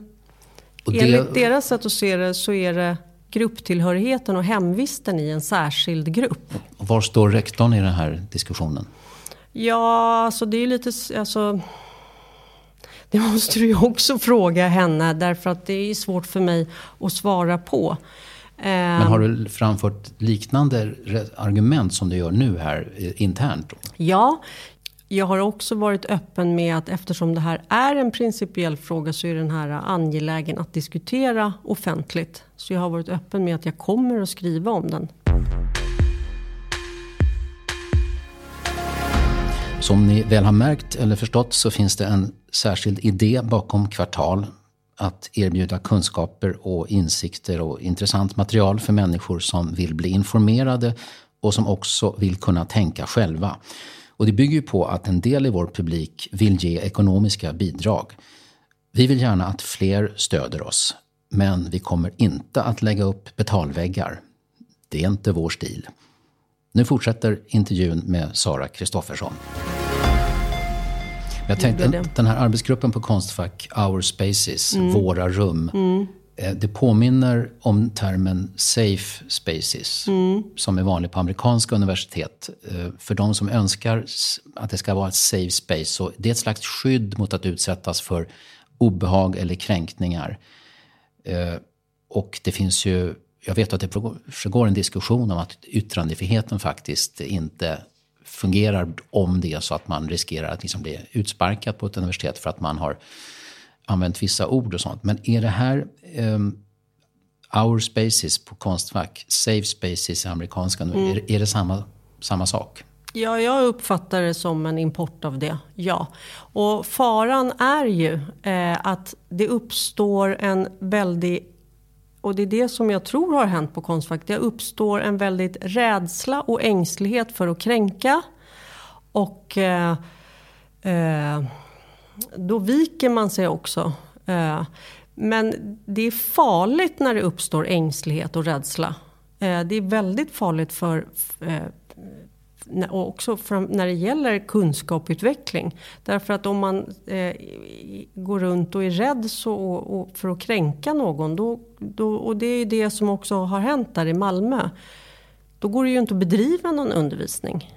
det... enligt deras sätt att se det så är det grupptillhörigheten och hemvisten i en särskild grupp. Var står rektorn i den här diskussionen? Ja, alltså det är lite... Alltså, det måste du ju också fråga henne därför att det är svårt för mig att svara på. Men har du framfört liknande argument som du gör nu här eh, internt? Ja, jag har också varit öppen med att eftersom det här är en principiell fråga så är den här angelägen att diskutera offentligt. Så jag har varit öppen med att jag kommer att skriva om den. Som ni väl har märkt eller förstått så finns det en särskild idé bakom Kvartal att erbjuda kunskaper och insikter och intressant material för människor som vill bli informerade och som också vill kunna tänka själva. Och det bygger på att en del i vår publik vill ge ekonomiska bidrag. Vi vill gärna att fler stöder oss, men vi kommer inte att lägga upp betalväggar. Det är inte vår stil. Nu fortsätter intervjun med Sara Kristoffersson. Jag tänkte, den, här arbetsgruppen på Konstfack, Our Spaces, mm. våra rum. Mm. Eh, det påminner om termen safe spaces, mm. som är vanlig på amerikanska universitet. Eh, för de som önskar att det ska vara ett safe space, så det är ett slags skydd mot att utsättas för obehag eller kränkningar. Eh, och det finns ju, jag vet att det förgår en diskussion om att yttrandefriheten faktiskt inte fungerar om det är så att man riskerar att liksom bli utsparkad på ett universitet för att man har använt vissa ord och sånt. Men är det här um, Our Spaces på Konstfack, Safe Spaces i amerikanska, mm. är, är det samma, samma sak? Ja, jag uppfattar det som en import av det, ja. Och faran är ju eh, att det uppstår en väldig och det är det som jag tror har hänt på Konstfack. Det uppstår en väldigt rädsla och ängslighet för att kränka. Och eh, eh, då viker man sig också. Eh, men det är farligt när det uppstår ängslighet och rädsla. Eh, det är väldigt farligt för eh, och också när det gäller kunskapsutveckling. Därför att om man eh, går runt och är rädd så, och, och för att kränka någon, då, då, och det är det som också har hänt där i Malmö, då går det ju inte att bedriva någon undervisning.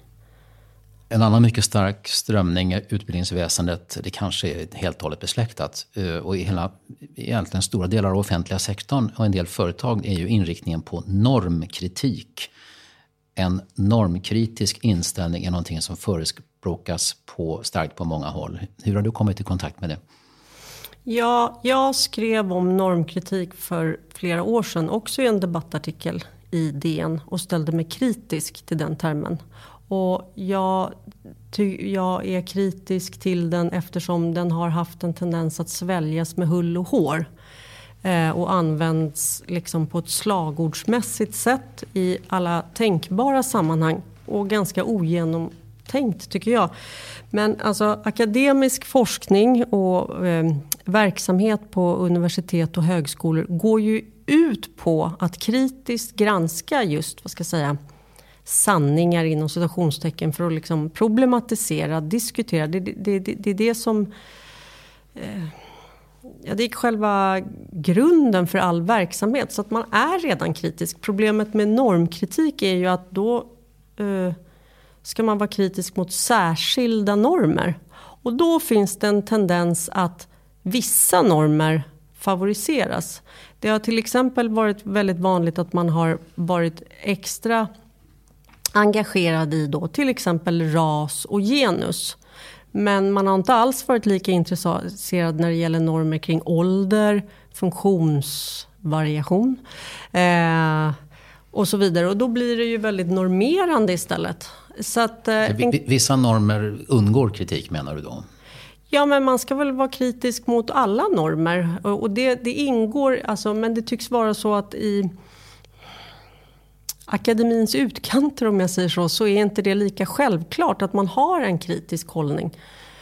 En annan mycket stark strömning i utbildningsväsendet, det kanske är helt och hållet besläktat, eh, och i hela, egentligen stora delar av offentliga sektorn och en del företag är ju inriktningen på normkritik en normkritisk inställning är någonting som förespråkas på, starkt på många håll. Hur har du kommit i kontakt med det? Ja, jag skrev om normkritik för flera år sedan, också i en debattartikel i DN och ställde mig kritisk till den termen. Och jag, jag är kritisk till den eftersom den har haft en tendens att sväljas med hull och hår. Eh, och används liksom på ett slagordsmässigt sätt i alla tänkbara sammanhang. Och ganska ogenomtänkt tycker jag. Men alltså akademisk forskning och eh, verksamhet på universitet och högskolor går ju ut på att kritiskt granska just, vad ska jag säga, sanningar inom citationstecken för att liksom problematisera, diskutera. Det är det, det, det, det, som eh, Ja, det är själva grunden för all verksamhet. Så att man är redan kritisk. Problemet med normkritik är ju att då eh, ska man vara kritisk mot särskilda normer. Och då finns det en tendens att vissa normer favoriseras. Det har till exempel varit väldigt vanligt att man har varit extra engagerad i då till exempel ras och genus. Men man har inte alls varit lika intresserad när det gäller normer kring ålder, funktionsvariation eh, och så vidare. Och då blir det ju väldigt normerande istället. Så att, eh, Vissa normer undgår kritik menar du då? Ja, men man ska väl vara kritisk mot alla normer. Och det, det ingår, alltså, men det tycks vara så att i akademins utkanter om jag säger så, så är inte det lika självklart att man har en kritisk hållning.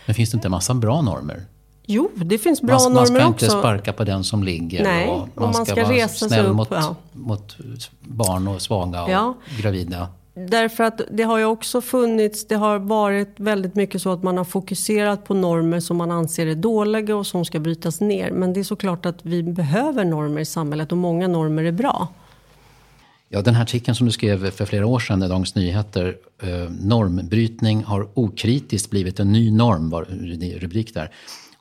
Men finns det inte en massa bra normer? Jo, det finns bra man, normer också. Man ska också. inte sparka på den som ligger. Nej, och man, och man ska, ska vara snäll upp, mot, ja. mot barn och svaga och Ja. gravida. Därför att det har ju också funnits, det har varit väldigt mycket så att man har fokuserat på normer som man anser är dåliga och som ska brytas ner. Men det är såklart att vi behöver normer i samhället och många normer är bra. Ja, den här artikeln som du skrev för flera år sedan i Dagens Nyheter, eh, normbrytning har okritiskt blivit en ny norm, var rubrik där.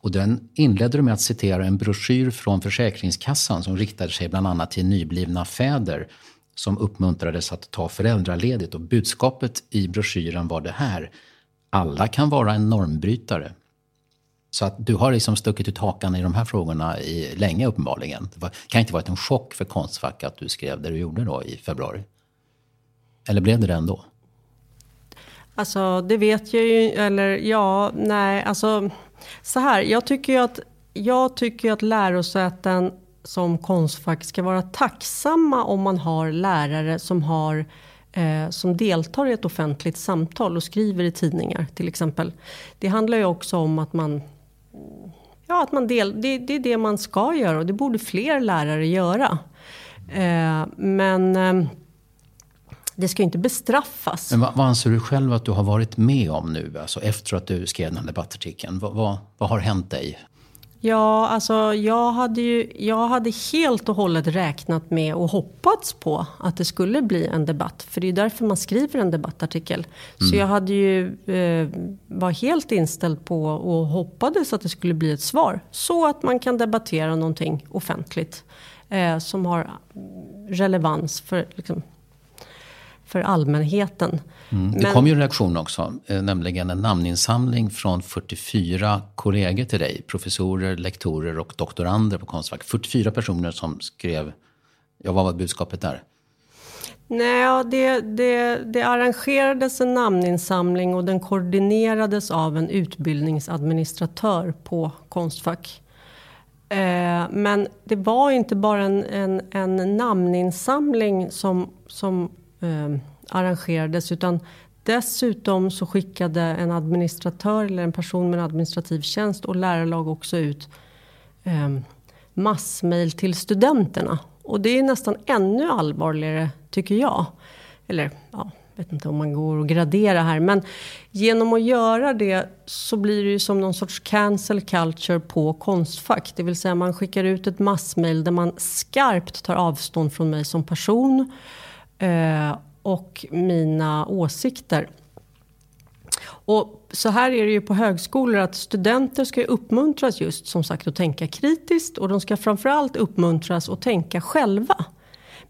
Och den inledde du med att citera en broschyr från Försäkringskassan som riktade sig bland annat till nyblivna fäder som uppmuntrades att ta föräldraledigt. Och budskapet i broschyren var det här. Alla kan vara en normbrytare. Så att du har liksom stuckit ut hakan i de här frågorna i, länge uppenbarligen. Det var, kan inte varit en chock för Konstfack att du skrev det du gjorde då i februari? Eller blev det det ändå? Alltså det vet jag ju, eller ja, nej, alltså så här. Jag tycker ju att, jag tycker att lärosäten som Konstfack ska vara tacksamma om man har lärare som, har, eh, som deltar i ett offentligt samtal och skriver i tidningar till exempel. Det handlar ju också om att man Ja, att man del, det, det är det man ska göra och det borde fler lärare göra. Eh, men eh, det ska ju inte bestraffas. Men vad, vad anser du själv att du har varit med om nu, alltså efter att du skrev den här debattartikeln? Vad, vad, vad har hänt dig? Ja, alltså jag hade ju jag hade helt och hållet räknat med och hoppats på att det skulle bli en debatt. För det är därför man skriver en debattartikel. Så jag hade ju, eh, var helt inställd på och hoppades att det skulle bli ett svar. Så att man kan debattera någonting offentligt. Eh, som har relevans för, liksom, för allmänheten. Mm. Det Men- kom ju en reaktion också, eh, nämligen en namninsamling från 44 kollegor till dig. Professorer, lektorer och doktorander på Konstfack. 44 personer som skrev, ja vad var budskapet där? Nej, det, det, det arrangerades en namninsamling och den koordinerades av en utbildningsadministratör på Konstfack. Eh, men det var inte bara en, en, en namninsamling som, som eh, arrangerades utan dessutom så skickade en administratör eller en person med en administrativ tjänst och lärarlag också ut eh, massmail till studenterna. Och det är nästan ännu allvarligare tycker jag. Eller ja, jag vet inte om man går och gradera här. Men genom att göra det så blir det ju som någon sorts cancel culture på Konstfack. Det vill säga man skickar ut ett massmail där man skarpt tar avstånd från mig som person. Eh, och mina åsikter. Och så här är det ju på högskolor att studenter ska uppmuntras just som sagt att tänka kritiskt och de ska framförallt uppmuntras att tänka själva.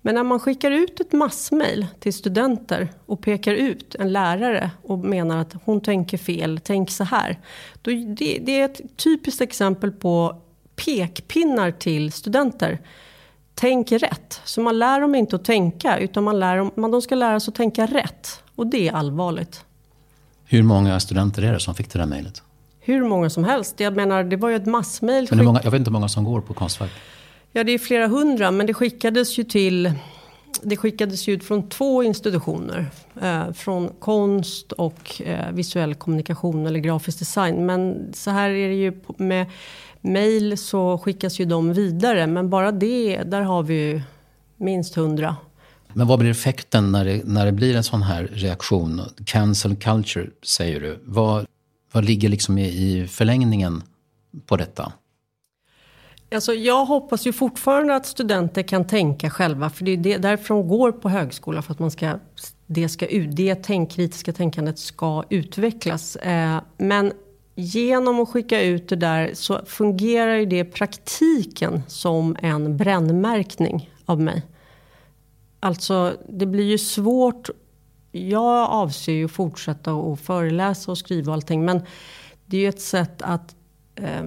Men när man skickar ut ett massmail till studenter och pekar ut en lärare och menar att hon tänker fel, tänk så här. Då det, det är ett typiskt exempel på pekpinnar till studenter. Tänk rätt. Så man lär dem inte att tänka utan man lär dem, man, de ska lära sig att tänka rätt. Och det är allvarligt. Hur många studenter är det som fick det där mejlet? Hur många som helst. Jag menar, det var ju ett massmail. Men många, jag vet inte hur många som går på Konstfack. Ja, det är flera hundra, men det skickades ju till... Det skickades ut från två institutioner. Eh, från konst och eh, visuell kommunikation eller grafisk design. Men så här är det ju med mail så skickas ju de vidare. Men bara det, där har vi ju minst hundra. Men vad blir effekten när det, när det blir en sån här reaktion? Cancel culture, säger du. Vad, vad ligger liksom i, i förlängningen på detta? Alltså jag hoppas ju fortfarande att studenter kan tänka själva. För det är det, därför de går på högskola. För att man ska, det, ska, det tänk, kritiska tänkandet ska utvecklas. Eh, men genom att skicka ut det där så fungerar ju det i praktiken som en brännmärkning av mig. Alltså det blir ju svårt. Jag avser ju att fortsätta att föreläsa och skriva och allting. Men det är ju ett sätt att eh,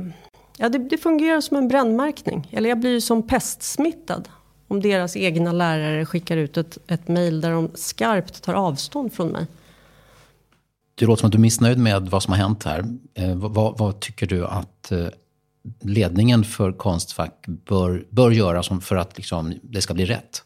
Ja, det, det, fungerar som en brännmärkning. Eller jag blir ju som pestsmittad. Om deras egna lärare skickar ut ett, ett mejl där de skarpt tar avstånd från mig. Det låter som att du är missnöjd med vad som har hänt här. Eh, vad, vad, tycker du att eh, ledningen för Konstfack bör, bör göra som för att liksom, det ska bli rätt?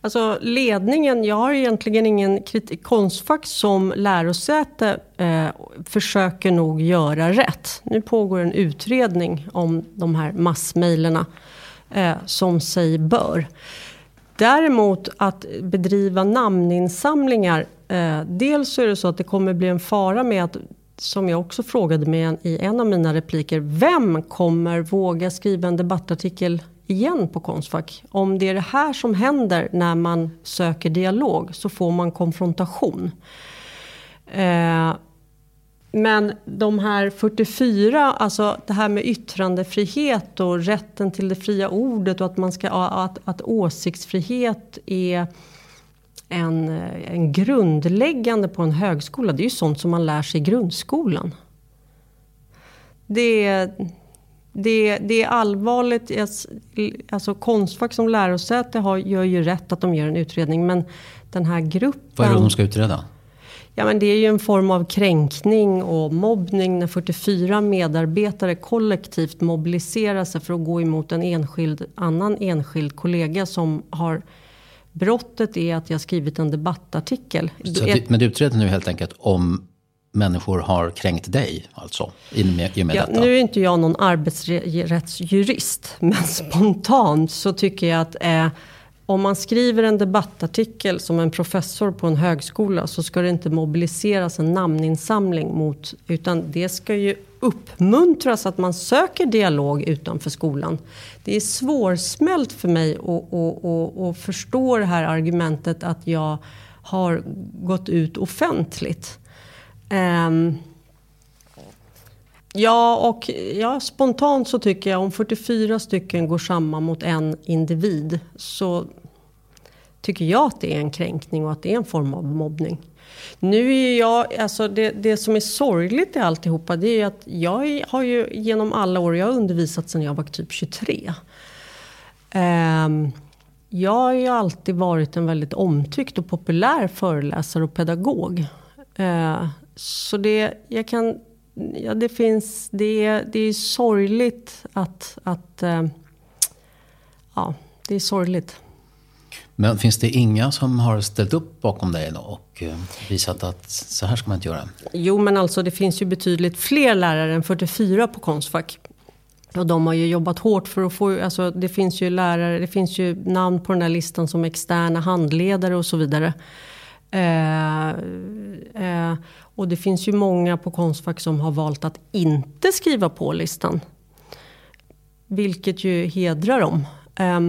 Alltså ledningen, jag har egentligen ingen kritik. Konstfack som lärosäte eh, försöker nog göra rätt. Nu pågår en utredning om de här massmejlerna eh, som sig bör. Däremot att bedriva namninsamlingar. Eh, dels så är det så att det kommer bli en fara med att som jag också frågade mig i en av mina repliker. Vem kommer våga skriva en debattartikel igen på Konstfack. Om det är det här som händer när man söker dialog så får man konfrontation. Eh, men de här 44, alltså det här med yttrandefrihet och rätten till det fria ordet och att, man ska, att, att åsiktsfrihet är en, en grundläggande på en högskola. Det är ju sånt som man lär sig i grundskolan. Det är det, det, är allvarligt. Alltså Konstfack som lärosäte har, gör ju rätt att de gör en utredning. Men den här gruppen... Vad är det de ska utreda? Ja, men det är ju en form av kränkning och mobbning när 44 medarbetare kollektivt mobiliserar sig för att gå emot en enskild, annan enskild kollega som har Brottet är att jag skrivit en debattartikel. Så men du utreder nu helt enkelt om människor har kränkt dig, alltså? I och med ja, detta. Nu är inte jag någon arbetsrättsjurist, men spontant så tycker jag att eh, om man skriver en debattartikel som en professor på en högskola så ska det inte mobiliseras en namninsamling mot, utan det ska ju uppmuntras att man söker dialog utanför skolan. Det är svårsmält för mig att, förstå det här argumentet att jag har gått ut offentligt. Um, ja, och ja, spontant så tycker jag om 44 stycken går samman mot en individ så tycker jag att det är en kränkning och att det är en form av mobbning. Nu är jag, alltså det, det som är sorgligt i alltihopa det är att jag har ju genom alla år, jag har undervisat sedan jag var typ 23. Um, ehm, jag har ju alltid varit en väldigt omtyckt och populär föreläsare och pedagog. Uh, så det, jag kan, ja, det finns, det, det är sorgligt att, att uh, ja, det är sorgligt. Men finns det inga som har ställt upp bakom dig då och eh, visat att så här ska man inte göra? Jo, men alltså det finns ju betydligt fler lärare än 44 på Konstfack. Och de har ju jobbat hårt för att få, alltså det finns ju lärare, det finns ju namn på den här listan som externa handledare och så vidare. Eh, eh, och det finns ju många på Konstfack som har valt att inte skriva på listan. Vilket ju hedrar dem. Eh,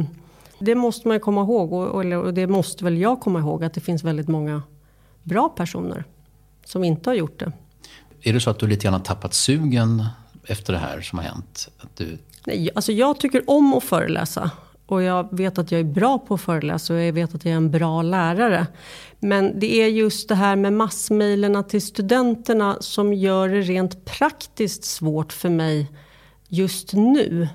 det måste man komma ihåg och, och, det måste väl jag komma ihåg att det finns väldigt många bra personer som inte har gjort det. Är det så att du lite grann har tappat sugen efter det här som har hänt? Att du... Nej, alltså jag tycker om att föreläsa. Och jag vet att jag är bra på att föreläsa och jag vet att jag är en bra lärare. Men det är just det här med massmejlerna till studenterna som gör det rent praktiskt svårt för mig just nu.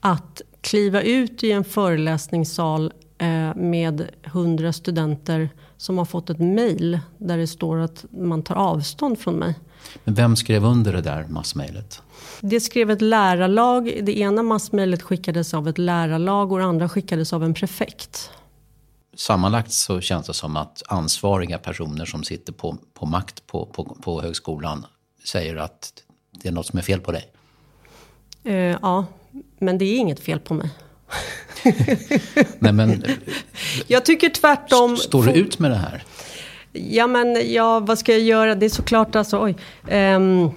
Att kliva ut i en föreläsningssal eh, med hundra studenter som har fått ett mejl där det står att man tar avstånd från mig. Men vem skrev under det där massmejlet? Det skrev ett lärarlag. Det ena massmejlet skickades av ett lärarlag och det andra skickades av en prefekt. Sammanlagt så känns det som att ansvariga personer som sitter på, på makt på, på, på högskolan säger att det är något som är fel på dig. Uh, ja, men det är inget fel på mig. Nej, men, jag tycker tvärtom. Står du ut med det här? Ja, men ja, vad ska jag göra? Det är såklart alltså, oj. Um,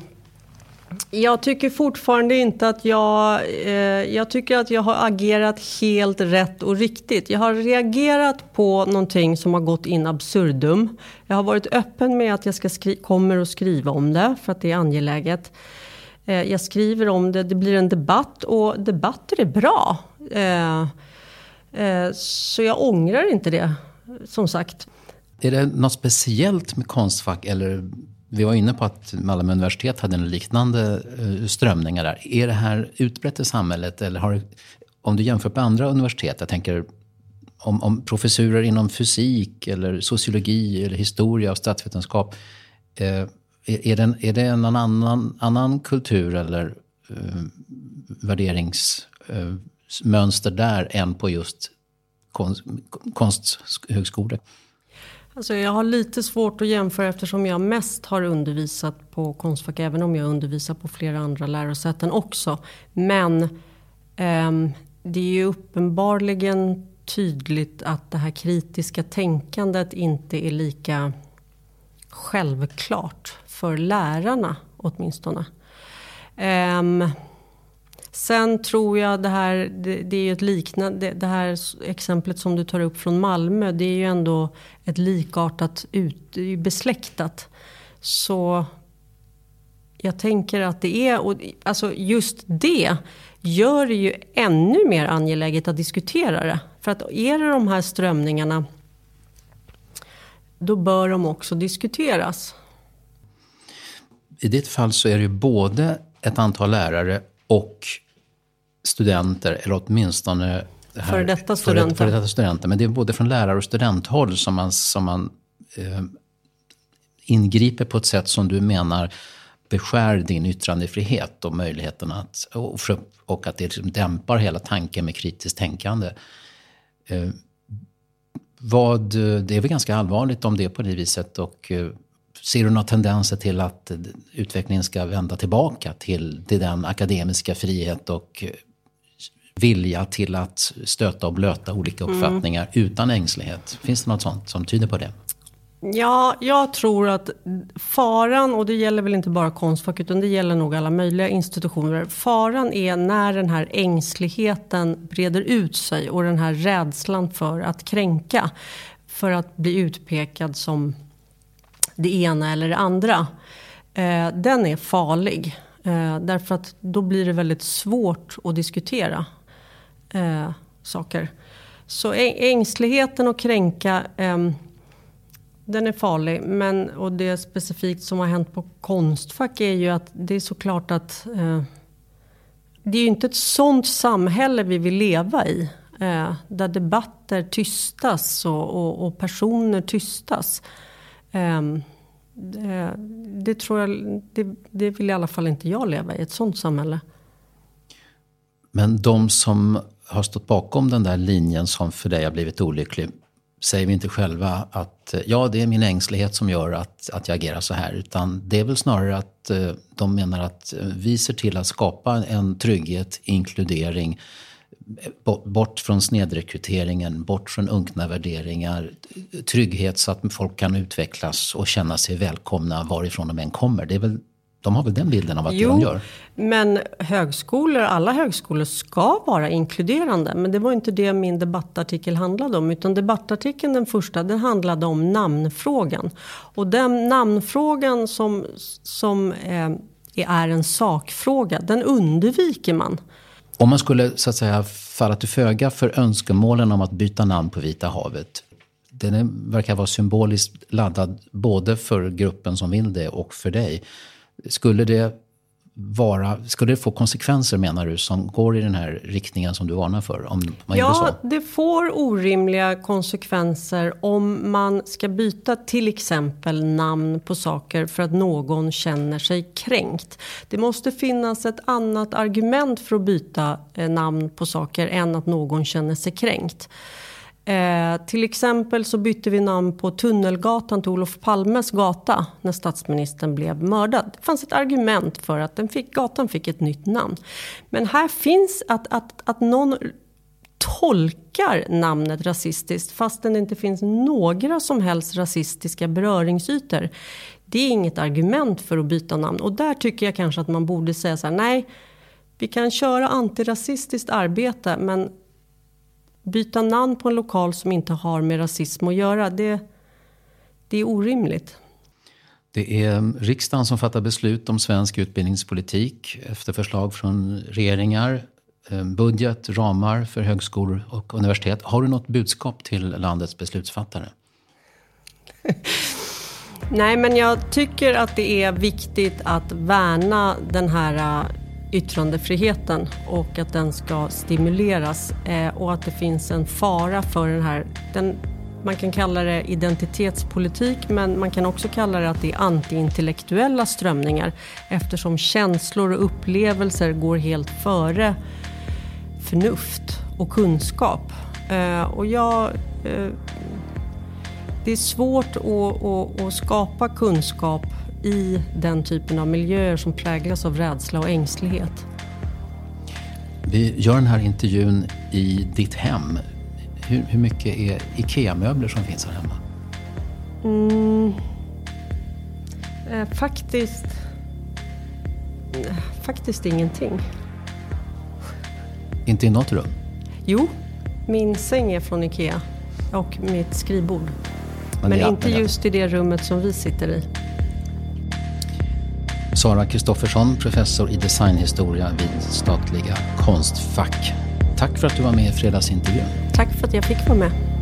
Jag tycker fortfarande inte att jag... Eh, jag tycker att jag har agerat helt rätt och riktigt. Jag har reagerat på någonting som har gått in absurdum. Jag har varit öppen med att jag ska skri- kommer att skriva om det, för att det är angeläget. Eh, jag skriver om det, det blir en debatt och debatter är bra. Eh, eh, så jag ångrar inte det, som sagt. Är det något speciellt med Konstfack eller vi var inne på att Malmö universitet hade en liknande strömningar där. Är det här utbrett i samhället? Eller har, om du jämför med andra universitet, jag tänker om, om professurer inom fysik, eller sociologi, eller historia och statsvetenskap. Eh, är, är, det, är det någon annan, annan kultur eller eh, värderingsmönster eh, där än på just konst, konsthögskolor? Alltså jag har lite svårt att jämföra eftersom jag mest har undervisat på Konstfack. Även om jag undervisar på flera andra lärosäten också. Men eh, det är ju uppenbarligen tydligt att det här kritiska tänkandet inte är lika självklart för lärarna åtminstone. Um, Sen tror jag det här, det, det är ju ett liknande, det, här exemplet som du tar upp från Malmö, det är ju ändå ett likartat, ut, besläktat. Så jag tänker att det är, och alltså just det gör det ju ännu mer angeläget att diskutera det. För att är det de här strömningarna, då bör de också diskuteras. I ditt fall så är det ju både ett antal lärare och studenter, eller åtminstone Före detta studenter. För, detta studenter. Men det är både från lärar och studenthåll som man, som man eh, ingriper på ett sätt som du menar beskär din yttrandefrihet och möjligheten att, och, och att det liksom dämpar hela tanken med kritiskt tänkande. Eh, vad, det är väl ganska allvarligt om det är på det viset och eh, Ser du några tendenser till att utvecklingen ska vända tillbaka till, till den akademiska frihet och vilja till att stöta och blöta olika mm. uppfattningar mm. utan ängslighet. Finns det något sånt som tyder på det? Ja, jag tror att faran, och det gäller väl inte bara Konstfack utan det gäller nog alla möjliga institutioner. Faran är när den här ängsligheten breder ut sig och den här rädslan för att kränka. För att bli utpekad som det ena eller det andra. Eh, den är farlig. Eh, därför att då blir det väldigt svårt att diskutera eh, saker. Så ängsligheten att kränka, eh, den är farlig. Men, och det specifikt som har hänt på Konstfack är ju att det är såklart att eh, det är ju inte ett sånt samhälle vi vill leva i. Eh, där debatter tystas och, och, och personer tystas. Ehm, det, det, tror jag, det, det vill i alla fall inte jag leva i, ett sånt samhälle. Men de som har stått bakom den där linjen som för dig har blivit olycklig, säger vi inte själva att eh, ja, det är min ängslighet som gör att, att jag agerar så här. Utan det är väl snarare att eh, de menar att eh, vi ser till att skapa en trygghet, inkludering, bort från snedrekryteringen, bort från unkna värderingar, trygghet så att folk kan utvecklas och känna sig välkomna varifrån de än kommer. Det är väl de har väl den bilden av att jo, de gör? men högskolor, alla högskolor ska vara inkluderande. Men det var inte det min debattartikel handlade om. Utan debattartikeln, den första, den handlade om namnfrågan. Och den namnfrågan som, som eh, är en sakfråga, den undviker man. Om man skulle så att säga falla till föga för önskemålen om att byta namn på Vita havet. Den verkar vara symboliskt laddad både för gruppen som vill det och för dig. Skulle det, vara, skulle det få konsekvenser menar du som går i den här riktningen som du varnar för? Om man ja, det får orimliga konsekvenser om man ska byta till exempel namn på saker för att någon känner sig kränkt. Det måste finnas ett annat argument för att byta eh, namn på saker än att någon känner sig kränkt. Eh, till exempel så bytte vi namn på Tunnelgatan till Olof Palmes gata när statsministern blev mördad. Det fanns ett argument för att den fick, gatan fick ett nytt namn. Men här finns att, att, att någon tolkar namnet rasistiskt fastän det inte finns några som helst rasistiska beröringsytor. Det är inget argument för att byta namn. Och där tycker jag kanske att man borde säga så här, nej, vi kan köra antirasistiskt arbete, men byta namn på en lokal som inte har med rasism att göra, det, det är orimligt. Det är riksdagen som fattar beslut om svensk utbildningspolitik efter förslag från regeringar, eh, budget, ramar för högskolor och universitet. Har du något budskap till landets beslutsfattare? Nej, men jag tycker att det är viktigt att värna den här äh, yttrandefriheten och att den ska stimuleras eh, och att det finns en fara för den här den, man kan kalla det identitetspolitik men man kan också kalla det att det är antiintellektuella strömningar eftersom känslor och upplevelser går helt före förnuft och kunskap. Eh, och jag, eh, det är svårt att, att, att skapa kunskap i den typen av miljöer som präglas av rädsla och ängslighet. Vi gör den här intervjun i ditt hem. Hur, hur mycket är IKEA-möbler som finns här hemma? Mm, eh, faktiskt... Faktiskt ingenting. Inte i något rum? Jo, min säng är från IKEA och mitt skrivbord. Men, Men inte just i det rummet som vi sitter i. Sara Kristoffersson, professor i designhistoria vid Statliga Konstfack. Tack för att du var med i fredagsintervjun. Tack för att jag fick vara med.